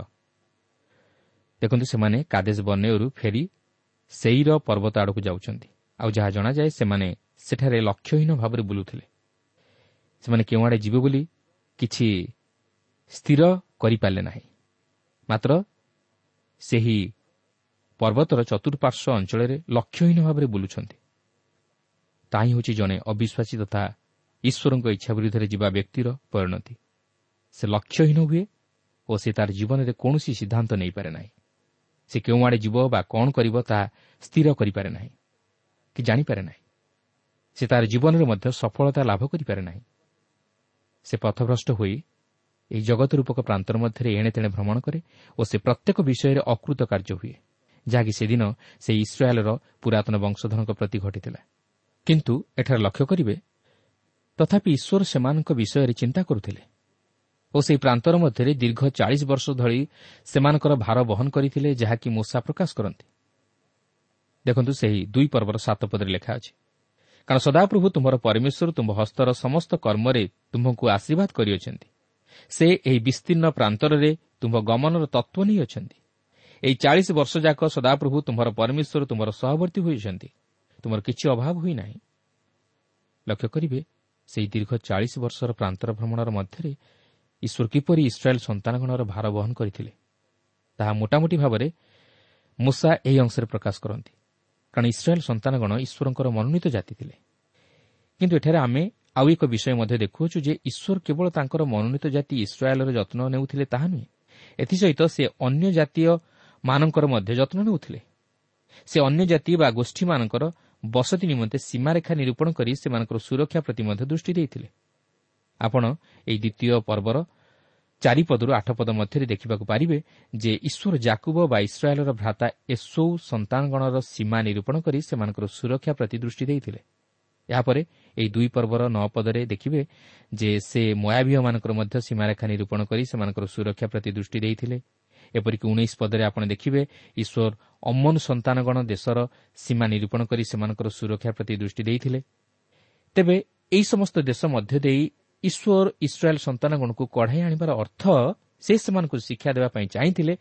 ଦେଖନ୍ତୁ ସେମାନେ କାଦେଶ ବନେୟରୁ ଫେରି ସେଇର ପର୍ବତ ଆଡ଼କୁ ଯାଉଛନ୍ତି। ଆଉ ଯାହା ଜଣାଯାଏ ସେମାନେ ସେଠାରେ ଲକ୍ଷ୍ୟହୀନ ଭାବରେ ବୁଲୁଥିଲେ। ସେମାନେ କେଉଁଆଡ଼େ ଯିବେ ବୋଲି କିଛି ସ୍ଥିର କରିପାରିଲେ ନାହିଁ। ମାତ୍ର ସେହି ପର୍ବତର ଚତୁଃପାର୍ଶ୍ୱ ଅଞ୍ଚଳରେ ଲକ୍ଷ୍ୟହୀନ ଭାବରେ ବୁଲୁଛନ୍ତି। ତାହିଁ ହେଉଛି ଜଣେ ଅବିଶ୍ୱାସୀ ତଥା ଈଶ୍ୱରଙ୍କ ଇଚ୍ଛା ବିରୁଦ୍ଧରେ ଯିବା ବ୍ୟକ୍ତିର ପରିଣତି। ସେ ଲକ୍ଷ୍ୟହୀନ ହୁଏ ଓ ସେ ତାର ଜୀବନରେ କୌଣସି ସିଦ୍ଧାନ୍ତ ନେଇପାରେ ନାହିଁ। ସେ କେଉଁଆଡ଼େ ଯିବ ବା କ'ଣ କରିବ ତାହା ସ୍ଥିର କରିପାରେ ନାହିଁ କି ଜାଣିପାରେ ନାହିଁ। ସେ ତାର ଜୀବନରେ ମଧ୍ୟ ସଫଳତା ଲାଭ କରିପାରେ ନାହିଁ। ସେ ପଥଭ୍ରଷ୍ଟ ହୋଇ ଏହି ଜଗତ ରୂପକ ପ୍ରାନ୍ତର ମଧ୍ୟରେ ଏଣେ ତେଣେ ଭ୍ରମଣ କରେ ଓ ସେ ପ୍ରତ୍ୟେକ ବିଷୟରେ ଅକୃତ କାର୍ଯ୍ୟ ହୁଏ ଯାହାକି ସେଦିନ ସେହି ଇସ୍ରାଏଲ୍ର ପୁରାତନ ବଂଶଧରଙ୍କ ପ୍ରତି ଘଟିଥିଲା କିନ୍ତୁ ଏଠାରେ ଲକ୍ଷ୍ୟ କରିବେ ତଥାପି ଈଶ୍ୱର ସେମାନଙ୍କ ବିଷୟରେ ଚିନ୍ତା କରୁଥିଲେ ଓ ସେହି ପ୍ରାନ୍ତର ମଧ୍ୟରେ ଦୀର୍ଘ ଚାଳିଶ ବର୍ଷ ଧରି ସେମାନଙ୍କର ଭାର ବହନ କରିଥିଲେ ଯାହାକି ମୂଷା ପ୍ରକାଶ କରନ୍ତି। ଦେଖନ୍ତୁ ସେହି ଦୁଇ ପର୍ବର ସାତ ପଦରେ ଲେଖା ଅଛି। କାରଣ ସଦାପ୍ରଭୁ ତୁମର ପରମେଶ୍ୱର ତୁମ୍ଭ ହସ୍ତର ସମସ୍ତ କର୍ମରେ ତୁମ୍ଭଙ୍କୁ ଆଶୀର୍ବାଦ କରିଅଛନ୍ତି। ସେ ଏହି ବିସ୍ତୀର୍ଣ୍ଣ ପ୍ରାନ୍ତରରେ ତୁମ୍ଭ ଗମନର ତତ୍ତ୍ୱ ନେଇ ଅଛନ୍ତି। ଏହି ଚାଳିଶ ବର୍ଷ ଯାକ ସଦାପ୍ରଭୁ ତୁମ୍ଭର ପରମେଶ୍ୱର ତୁମର ସହବର୍ତ୍ତୀ ହୋଇଛନ୍ତି ତୁମର କିଛି ଅଭାବ ହୋଇନାହିଁ। ଲକ୍ଷ୍ୟ କରିବେ ସେହି ଦୀର୍ଘ ଚାଳିଶ ବର୍ଷର ପ୍ରାନ୍ତର ଭ୍ରମଣର ମଧ୍ୟରେ ଈଶ୍ୱର କିପରି ଇସ୍ରାଏଲ୍ ସନ୍ତାନଗଣର ଭାର ବହନ କରିଥିଲେ ତାହା ମୋଟାମୋଟି ଭାବରେ ମୂଷା ଏହି ଅଂଶରେ ପ୍ରକାଶ କରନ୍ତି। କାରଣ ଇସ୍ରାଏଲ୍ ସନ୍ତାନଗଣ ଈଶ୍ୱରଙ୍କର ମନୋନୀତ ଜାତି ଥିଲେ। କିନ୍ତୁ ଏଠାରେ ଆମେ ଆଉ ଏକ ବିଷୟ ମଧ୍ୟ ଦେଖୁଅଛୁ ଯେ ଈଶ୍ୱର କେବଳ ତାଙ୍କର ମନୋନୀତ ଜାତି ଇସ୍ରାଏଲ୍ର ଯତ୍ନ ନେଉଥିଲେ ତାହା ନୁହେଁ। ଏଥିସହିତ ସେ ଅନ୍ୟ ଜାତୀୟମାନଙ୍କର ମଧ୍ୟ ଯତ୍ନ ନେଉଥିଲେ। ସେ ଅନ୍ୟ ଜାତି ବା ଗୋଷ୍ଠୀମାନଙ୍କର ବସତି ନିମନ୍ତେ ସୀମାରେଖା ନିରୂପଣ କରି ସେମାନଙ୍କର ସୁରକ୍ଷା ପ୍ରତି ମଧ୍ୟ ଦୃଷ୍ଟି ଦେଇଥିଲେ। ଆପଣ ଏହି ଦ୍ୱିତୀୟ ପର୍ବର ଚାରିପଦରୁ ଆଠ ପଦ ମଧ୍ୟରେ ଦେଖିବାକୁ ପାରିବେ ଯେ ଈଶ୍ୱର ଜାକୁବ ବା ଇସ୍ରାଏଲ୍ର ଭ୍ରାତା ଏସୋଉ ସନ୍ତାନଗଣର ସୀମା ନିରୂପଣ କରି ସେମାନଙ୍କର ସୁରକ୍ଷା ପ୍ରତି ଦୃଷ୍ଟି ଦେଇଥିଲେ। ଏହାପରେ ଏହି ଦୁଇ ପର୍ବର ନଅ ପଦରେ ଦେଖିବେ ଯେ ସେ ମୟାବିହମାନଙ୍କର ମଧ୍ୟ ସୀମାରେଖା ନିରୂପଣ କରି ସେମାନଙ୍କର ସୁରକ୍ଷା ପ୍ରତି ଦୃଷ୍ଟି ଦେଇଥିଲେ। ଏପରିକି ଉଣେଇଶ ପଦରେ ଆପଣ ଦେଖିବେ ଈଶ୍ୱର ଅମନ ସନ୍ତାନଗଣ ଦେଶର ସୀମା ନିରୂପଣ କରି ସେମାନଙ୍କର ସୁରକ୍ଷା ପ୍ରତି ଦୃଷ୍ଟି ଦେଇଥିଲେ। ତେବେ ଏହି ସମସ୍ତ ଦେଶ ମଧ୍ୟ ଦେଇ ଈଶ୍ୱର ଇସ୍ରାଏଲ୍ ସନ୍ତାନଗଣକୁ କଢ଼ାଇ ଆଣିବାର ଅର୍ଥ ସେ ସେମାନଙ୍କୁ ଶିକ୍ଷା ଦେବା ପାଇଁ ଚାହିଁଥିଲେ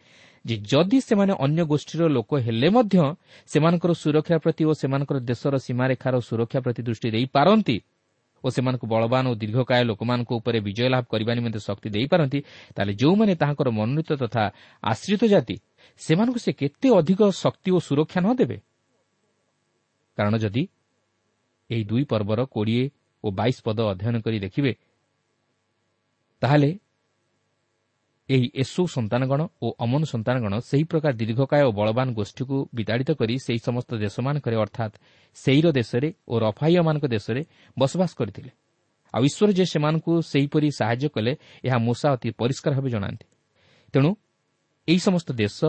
ଯେ ଯଦି ସେମାନେ ଅନ୍ୟ ଗୋଷ୍ଠୀର ଲୋକ ହେଲେ ମଧ୍ୟ ସେମାନଙ୍କର ସୁରକ୍ଷା ପ୍ରତି ଓ ସେମାନଙ୍କର ଦେଶର ସୀମାରେଖାର ସୁରକ୍ଷା ପ୍ରତି ଦୃଷ୍ଟି ଦେଇପାରନ୍ତି ଓ ସେମାନଙ୍କୁ ବଳବାନ ଓ ଦୀର୍ଘକାୟ ଲୋକମାନଙ୍କ ଉପରେ ବିଜୟ ଲାଭ କରିବା ନିମନ୍ତେ ଶକ୍ତି ଦେଇପାରନ୍ତି ତାହେଲେ ଯେଉଁମାନେ ତାହାଙ୍କର ମନୋନୀତ ତଥା ଆଶ୍ରିତ ଜାତି ସେମାନଙ୍କୁ ସେ କେତେ ଅଧିକ ଶକ୍ତି ଓ ସୁରକ୍ଷା ନ ଦେବେ କାରଣ ଯଦି ଏହି ଦୁଇ ପର୍ବର କୋଡ଼ିଏ ଓ ବାଇଶ ପଦ ଅଧ୍ୟୟନ କରି ଦେଖିବେ ତାହେଲେ ଏହି ଏସୋ ସନ୍ତାନଗଣ ଓ ଅମନ ସନ୍ତାନଗଣ ସେହି ପ୍ରକାର ଦୀର୍ଘକାୟ ଓ ବଳବାନ ଗୋଷ୍ଠୀକୁ ବିତାଡ଼ିତ କରି ସେହି ସମସ୍ତ ଦେଶମାନଙ୍କରେ ଅର୍ଥାତ୍ ସେଇର ଦେଶରେ ଓ ରଫାଇୟମାନଙ୍କ ଦେଶରେ ବସବାସ କରିଥିଲେ। ଆଉ ଈଶ୍ୱର ଯେ ସେମାନଙ୍କୁ ସେହିପରି ସାହାଯ୍ୟ କଲେ ଏହା ମୂଷା ଅତି ପରିଷ୍କାର ଭାବେ ଜଣାନ୍ତି। ତେଣୁ ଏହି ସମସ୍ତ ଦେଶ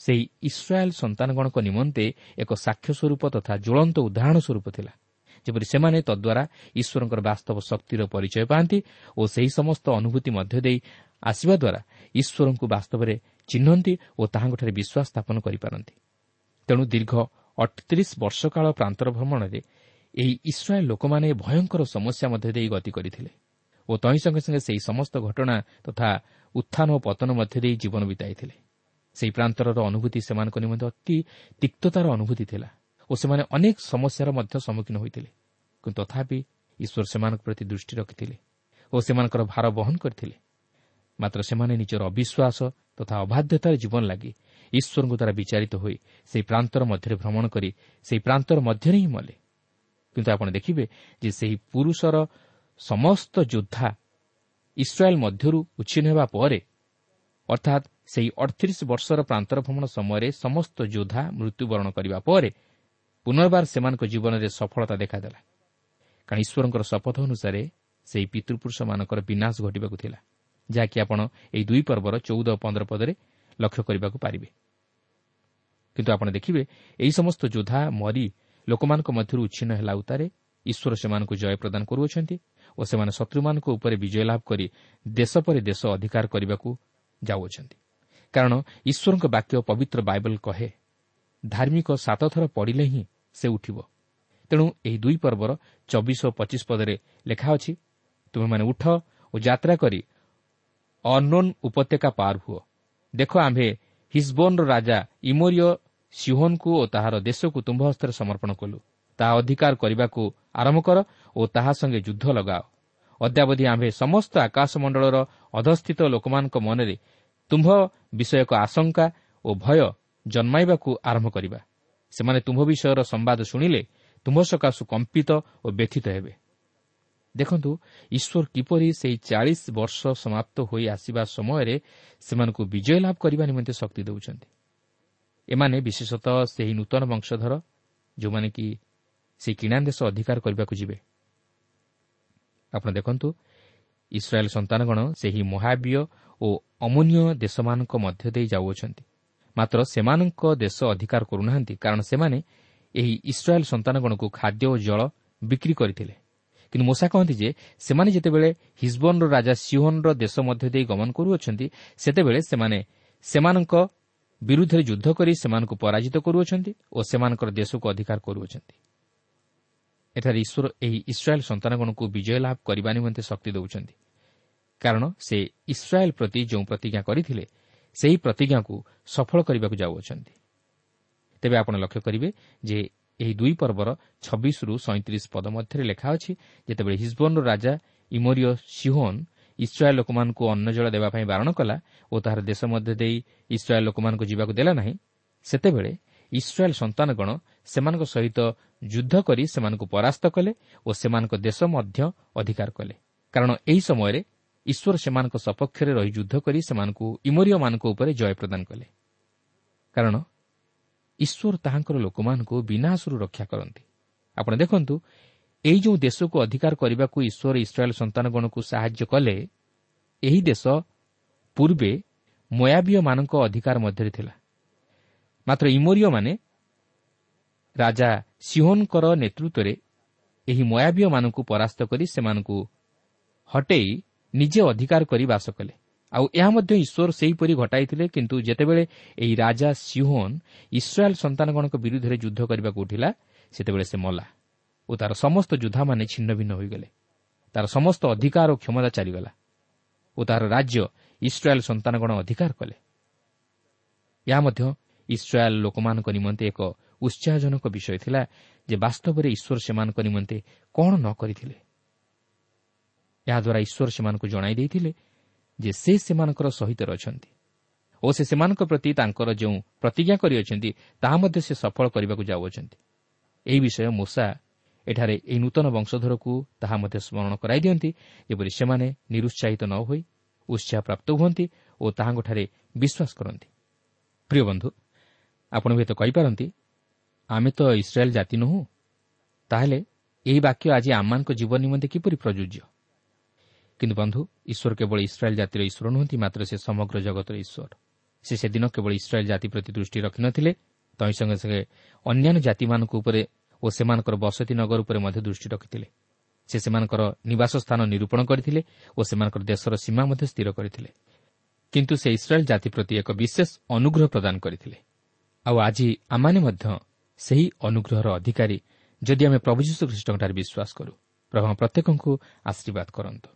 ସେହି ଇସ୍ରାଏଲ୍ ସନ୍ତାନଗଣଙ୍କ ନିମନ୍ତେ ଏକ ସାକ୍ଷ୍ୟ ସ୍ୱରୂପ ତଥା ଜ୍ୱଳନ୍ତ ଉଦାହରଣ ସ୍ୱରୂପ ଥିଲା। ଯେପରି ସେମାନେ ତଦ୍ୱାରା ଈଶ୍ୱରଙ୍କର ବାସ୍ତବ ଶକ୍ତିର ପରିଚୟ ପାଆନ୍ତି ଓ ସେହି ସମସ୍ତ ଅନୁଭୂତି ମଧ୍ୟ ଦେଇ ଆସିବା ଦ୍ୱାରା ଈଶ୍ୱରଙ୍କୁ ବାସ୍ତବରେ ଚିହ୍ନନ୍ତି ଓ ତାହାଙ୍କଠାରେ ବିଶ୍ୱାସ ସ୍ଥାପନ କରିପାରନ୍ତି। ତେଣୁ ଦୀର୍ଘ ଅଠତିରିଶ ବର୍ଷ କାଳ ପ୍ରାନ୍ତର ଭ୍ରମଣରେ ଏହି ଇସ୍ରାଏଲ୍ ଲୋକମାନେ ଭୟଙ୍କର ସମସ୍ୟା ମଧ୍ୟ ଦେଇ ଗତି କରିଥିଲେ ଓ ତହିଁ ସଙ୍ଗେ ସଙ୍ଗେ ସେହି ସମସ୍ତ ଘଟଣା ତଥା ଉତ୍ଥାନ ଓ ପତନ ମଧ୍ୟ ଦେଇ ଜୀବନ ବିତାଇଥିଲେ। ସେହି ପ୍ରାନ୍ତରର ଅନୁଭୂତି ସେମାନଙ୍କ ନିମନ୍ତେ ଅତି ତିକ୍ତତାର ଅନୁଭୂତି ଥିଲା। ଓ ସେମାନେ ଅନେକ ସମସ୍ୟାର ମଧ୍ୟ ସମ୍ମୁଖୀନ ହୋଇଥିଲେ। କିନ୍ତୁ ତଥାପି ଈଶ୍ୱର ସେମାନଙ୍କ ପ୍ରତି ଦୃଷ୍ଟି ରଖିଥିଲେ ଓ ସେମାନଙ୍କର ଭାର ବହନ କରିଥିଲେ। ମାତ୍ର ସେମାନେ ନିଜର ଅବିଶ୍ୱାସ ତଥା ଅବାଧ୍ୟତାର ଜୀବନ ଲାଗି ଈଶ୍ୱରଙ୍କ ଦ୍ୱାରା ବିଚାରିତ ହୋଇ ସେହି ପ୍ରାନ୍ତର ମଧ୍ୟରେ ଭ୍ରମଣ କରି ସେହି ପ୍ରାନ୍ତର ମଧ୍ୟରେ ହିଁ ମଲେ। କିନ୍ତୁ ଆପଣ ଦେଖିବେ ଯେ ସେହି ପୁରୁଷର ସମସ୍ତ ଯୋଦ୍ଧା ଇସ୍ରାଏଲ୍ ମଧ୍ୟରୁ ଉଚ୍ଛିନ୍ନ ହେବା ପରେ ଅର୍ଥାତ୍ ସେହି ଅଠତିରିଶ ବର୍ଷର ପ୍ରାନ୍ତର ଭ୍ରମଣ ସମୟରେ ସମସ୍ତ ଯୋଦ୍ଧା ମୃତ୍ୟୁବରଣ କରିବା ପରେ ପୁନର୍ବାର ସେମାନଙ୍କ ଜୀବନରେ ସଫଳତା ଦେଖାଦେଲା। କାରଣ ଈଶ୍ୱରଙ୍କର ଶପଥ ଅନୁସାରେ ସେହି ପିତୃପୁରୁଷମାନଙ୍କର ବିନାଶ ଘଟିବାକୁ ଥିଲା ଯାହାକି ଆପଣ ଏହି ଦୁଇ ପର୍ବର ଚଉଦ ଓ ପନ୍ଦର ପଦରେ ଲକ୍ଷ୍ୟ କରିବାକୁ ପାରିବେ। କିନ୍ତୁ ଆପଣ ଦେଖିବେ ଏହି ସମସ୍ତ ଯୋଦ୍ଧା ମରି ଲୋକମାନଙ୍କ ମଧ୍ୟରୁ ଉଚ୍ଛିନ୍ନ ହେଲା ଉତ୍ତାରେ ଈଶ୍ୱର ସେମାନଙ୍କୁ ଜୟ ପ୍ରଦାନ କରୁଅଛନ୍ତି ଓ ସେମାନେ ଶତ୍ରୁମାନଙ୍କ ଉପରେ ବିଜୟ ଲାଭ କରି ଦେଶ ପରେ ଦେଶ ଅଧିକାର କରିବାକୁ ଯାଉଅଛନ୍ତି। କାରଣ ଈଶ୍ୱରଙ୍କ ବାକ୍ୟ ପବିତ୍ର ବାଇବଲ କହେ ଧାର୍ମିକ ସାତଥର ପଡ଼ିଲେ ହିଁ ସେ ଉଠିବ। ତେଣୁ ଏହି ଦୁଇ ପର୍ବର ଚବିଶ ଓ ପଚିଶ ପଦରେ ଲେଖା ଅଛି ତୁମେମାନେ ଉଠ ଓ ଯାତ୍ରା କରି ଅନୋନ୍ ଉପତ୍ୟକା ପାର ହୁଅ। ଦେଖ ଆମ୍ଭେ ହିସ୍ବୋନ୍ର ରାଜା ଇମୋରିୟ ସିହୋନ୍କୁ ଓ ତାହାର ଦେଶକୁ ତୁମ୍ଭ ହସ୍ତରେ ସମର୍ପଣ କଲୁ। ତାହା ଅଧିକାର କରିବାକୁ ଆରମ୍ଭ କର ଓ ତାହା ସଙ୍ଗେ ଯୁଦ୍ଧ ଲଗାଅ। ଅଦ୍ୟାବଧି ଆମ୍ଭେ ସମସ୍ତ ଆକାଶମଣ୍ଡଳର ଅଧସ୍ଥିତ ଲୋକମାନଙ୍କ ମନରେ ତୁମ୍ଭ ବିଷୟକ ଆଶଙ୍କା ଓ ଭୟ ଜନ୍ମାଇବାକୁ ଆରମ୍ଭ କରିବା। ସେମାନେ ତୁମ୍ଭ ବିଷୟର ସମ୍ବାଦ ଶୁଣିଲେ ତୁମ୍ଭ ସକାଶୁ କମ୍ପିତ ଓ ବ୍ୟଥିତ ହେବେ। ଦେଖନ୍ତୁ ଈଶ୍ୱର କିପରି ସେହି ଚାଳିଶ ବର୍ଷ ସମାପ୍ତ ହୋଇ ଆସିବା ସମୟରେ ସେମାନଙ୍କୁ ବିଜୟ ଲାଭ କରିବା ନିମନ୍ତେ ଶକ୍ତି ଦେଉଛନ୍ତି। ଏମାନେ ବିଶେଷତଃ ସେହି ନୂତନ ବଂଶଧର ଯେଉଁମାନେ କି ସେହି କିଣା ଦେଶ ଅଧିକାର କରିବାକୁ ଯିବେ। ଆପଣ ଦେଖନ୍ତୁ ଇସ୍ରାଏଲ୍ ସନ୍ତାନଗଣ ସେହି ମହାବୀୟ ଓ ଅମୂନ୍ୟ ଦେଶମାନଙ୍କ ମଧ୍ୟ ଦେଇ ଯାଉଅଛନ୍ତି। ମାତ୍ର ସେମାନଙ୍କ ଦେଶ ଅଧିକାର କରୁନାହାନ୍ତି କାରଣ ସେମାନେ ଏହି ଇସ୍ରାଏଲ୍ ସନ୍ତାନଗଣକୁ ଖାଦ୍ୟ ଓ ଜଳ ବିକ୍ରି କରିଥିଲେ କିନ୍ତୁ ମୂଷା କହନ୍ତି ଯେ ସେମାନେ ଯେତେବେଳେ ହିଜବନ୍ର ରାଜା ସିହୋନ୍ର ଦେଶ ମଧ୍ୟ ଦେଇ ଗମନ କରୁଅଛନ୍ତି ସେତେବେଳେ ସେମାନେ ସେମାନଙ୍କ ବିରୁଦ୍ଧରେ ଯୁଦ୍ଧ କରି ସେମାନଙ୍କୁ ପରାଜିତ କରୁଅଛନ୍ତି ଓ ସେମାନଙ୍କର ଦେଶକୁ ଅଧିକାର କରୁଅଛନ୍ତି ଏଠାରେ ଈଶ୍ୱର ଏହି ଇସ୍ରାଏଲ୍ ସନ୍ତାନଗଣକୁ ବିଜୟ ଲାଭ କରିବା ନିମନ୍ତେ ଶକ୍ତି ଦେଉଛନ୍ତି କାରଣ ସେ ଇସ୍ରାଏଲ୍ ପ୍ରତି ଯେଉଁ ପ୍ରତିଜ୍ଞା କରିଥିଲେ ସେହି ପ୍ରତିଜ୍ଞାକୁ ସଫଳ କରିବାକୁ ଯାଉଅଛନ୍ତି। ତେବେ ଆପଣ ଲକ୍ଷ୍ୟ କରିବେ ଯେ ଏହି ଦୁଇ ପର୍ବର ଛବିଶରୁ ସଇଁତିରିଶ ପଦ ମଧ୍ୟରେ ଲେଖା ଅଛି ଯେତେବେଳେ ହିଜବୋନ୍ର ରାଜା ଇମୋରିଓ ସିହୋନ୍ ଇସ୍ରାଏଲ୍ ଲୋକମାନଙ୍କୁ ଅନ୍ନ ଜଳ ଦେବା ପାଇଁ ବାରଣ କଲା ଓ ତାହାର ଦେଶ ମଧ୍ୟ ଦେଇ ଇସ୍ରାଏଲ୍ ଲୋକମାନଙ୍କୁ ଯିବାକୁ ଦେଲା ନାହିଁ ସେତେବେଳେ ଇସ୍ରାଏଲ୍ ସନ୍ତାନଗଣ ସେମାନଙ୍କ ସହିତ ଯୁଦ୍ଧ କରି ସେମାନଙ୍କୁ ପରାସ୍ତ କଲେ ଓ ସେମାନଙ୍କ ଦେଶ ମଧ୍ୟ ଅଧିକାର କଲେ। କାରଣ ଏହି ସମୟରେ ଈଶ୍ୱର ସେମାନଙ୍କ ସପକ୍ଷରେ ରହି ଯୁଦ୍ଧ କରି ସେମାନଙ୍କୁ ଇମୋରିଓମାନଙ୍କ ଉପରେ ଜୟ ପ୍ରଦାନ କଲେ। କାରଣ ଈଶ୍ୱର ତାହାଙ୍କର ଲୋକମାନଙ୍କୁ ବିନାଶରୁ ରକ୍ଷା କରନ୍ତି। ଆପଣ ଦେଖନ୍ତୁ ଏହି ଯେଉଁ ଦେଶକୁ ଅଧିକାର କରିବାକୁ ଈଶ୍ୱର ଇସ୍ରାଏଲ୍ ସନ୍ତାନଗଣକୁ ସାହାଯ୍ୟ କଲେ ଏହି ଦେଶ ପୂର୍ବେ ମୟାବୀୟମାନଙ୍କ ଅଧିକାର ମଧ୍ୟରେ ଥିଲା। ମାତ୍ର ଇମୋରିଓମାନେ ରାଜା ସିହୋନ୍ଙ୍କର ନେତୃତ୍ୱରେ ଏହି ମୟାବୀୟମାନଙ୍କୁ ପରାସ୍ତ କରି ସେମାନଙ୍କୁ ହଟେଇ ନିଜେ ଅଧିକାର କରି ବାସ କଲେ। ଆଉ ଏହା ମଧ୍ୟ ଈଶ୍ୱର ସେହିପରି ଘଟାଇଥିଲେ କିନ୍ତୁ ଯେତେବେଳେ ଏହି ରାଜା ସିହୋନ୍ ଇସ୍ରାଏଲ୍ ସନ୍ତାନଗଣଙ୍କ ବିରୁଦ୍ଧରେ ଯୁଦ୍ଧ କରିବାକୁ ଉଠିଲା ସେତେବେଳେ ସେ ମଲା ଓ ତାର ସମସ୍ତ ଯୋଦ୍ଧାମାନେ ଛିନ୍ନ ଭିନ୍ନ ହୋଇଗଲେ। ତାର ସମସ୍ତ ଅଧିକାର ଓ କ୍ଷମତା ଚାଲିଗଲା ଓ ତାହାର ରାଜ୍ୟ ଇସ୍ରାଏଲ୍ ସନ୍ତାନଗଣ ଅଧିକାର କଲେ। ଏହା ମଧ୍ୟ ଇସ୍ରାଏଲ୍ ଲୋକମାନଙ୍କ ନିମନ୍ତେ ଏକ ଉତ୍ସାହଜନକ ବିଷୟ ଥିଲା ଯେ ବାସ୍ତବରେ ଈଶ୍ୱର ସେମାନଙ୍କ ନିମନ୍ତେ କ'ଣ ନ କରିଥିଲେ। ଏହାଦ୍ୱାରା ଈଶ୍ୱର ସେମାନଙ୍କୁ ଜଣାଇ ଦେଇଥିଲେ ଯେ ସେ ସେମାନଙ୍କର ସହିତ ଅଛନ୍ତି ଓ ସେ ସେମାନଙ୍କ ପ୍ରତି ତାଙ୍କର ଯେଉଁ ପ୍ରତିଜ୍ଞା କରିଅଛନ୍ତି ତାହା ମଧ୍ୟ ସେ ସଫଳ କରିବାକୁ ଯାଉଅଛନ୍ତି। ଏହି ବିଷୟ ମୂଷା ଏଠାରେ ଏହି ନୂତନ ବଂଶଧରକୁ ତାହା ମଧ୍ୟ ସ୍ମରଣ କରାଇ ଦିଅନ୍ତି ଯେପରି ସେମାନେ ନିରୁତ୍ସାହିତ ନ ହୋଇ ଉତ୍ସାହ ପ୍ରାପ୍ତ ହୁଅନ୍ତି ଓ ତାହାଙ୍କଠାରେ ବିଶ୍ୱାସ କରନ୍ତି। ପ୍ରିୟ ବନ୍ଧୁ ଆପଣ ହୁଏତ କହିପାରନ୍ତି ଆମେ ତ ଇସ୍ରାଏଲ୍ ଜାତି ନୁହଁ ତାହେଲେ ଏହି ବାକ୍ୟ ଆଜି ଆମମାନଙ୍କ ଜୀବନ ନିମନ୍ତେ କିପରି ପ୍ରଯୁଜ୍ୟ? କିନ୍ତୁ ବନ୍ଧୁ ଈଶ୍ୱର କେବଳ ଇସ୍ରାଏଲ୍ ଜାତିର ଈଶ୍ୱର ନୁହନ୍ତି ମାତ୍ର ସେ ସମଗ୍ର ଜଗତର ଈଶ୍ୱର। ସେ ସେଦିନ କେବଳ ଇସ୍ରାଏଲ୍ ଜାତି ପ୍ରତି ଦୃଷ୍ଟି ରଖିନଥିଲେ ତହିଁ ସଙ୍ଗେ ସଙ୍ଗେ ଅନ୍ୟାନ୍ୟ ଜାତିମାନଙ୍କ ଉପରେ ଓ ସେମାନଙ୍କର ବସତି ନଗର ଉପରେ ମଧ୍ୟ ଦୃଷ୍ଟି ରଖିଥିଲେ। ସେ ସେମାନଙ୍କର ନିବାସ ସ୍ଥାନ ନିରୂପଣ କରିଥିଲେ ଓ ସେମାନଙ୍କର ଦେଶର ସୀମା ମଧ୍ୟ ସ୍ଥିର କରିଥିଲେ। କିନ୍ତୁ ସେ ଇସ୍ରାଏଲ୍ ଜାତି ପ୍ରତି ଏକ ବିଶେଷ ଅନୁଗ୍ରହ ପ୍ରଦାନ କରିଥିଲେ। ଆଉ ଆଜି ଆମମାନେ ମଧ୍ୟ ସେହି ଅନୁଗ୍ରହର ଅଧିକାରୀ ଯଦି ଆମେ ପ୍ରଭୁ ଯୀଶୁ ଖ୍ରୀଷ୍ଟଙ୍କଠାରେ ବିଶ୍ୱାସ କରୁ ପ୍ରଭୁ ପ୍ରତ୍ୟେକଙ୍କୁ ଆଶୀର୍ବାଦ କରନ୍ତୁ।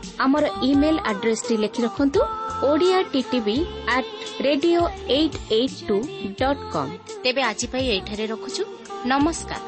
ଆମର ଇମେଲ୍ ଆଡ୍ରେସ୍ଟି ଲେଖି ରଖନ୍ତୁ Odia TV at radio eight eight two dot com ତେବେ ଆଜି ପାଇଁ ଏଇଠାରେ ରଖୁଛୁ। ନମସ୍କାର।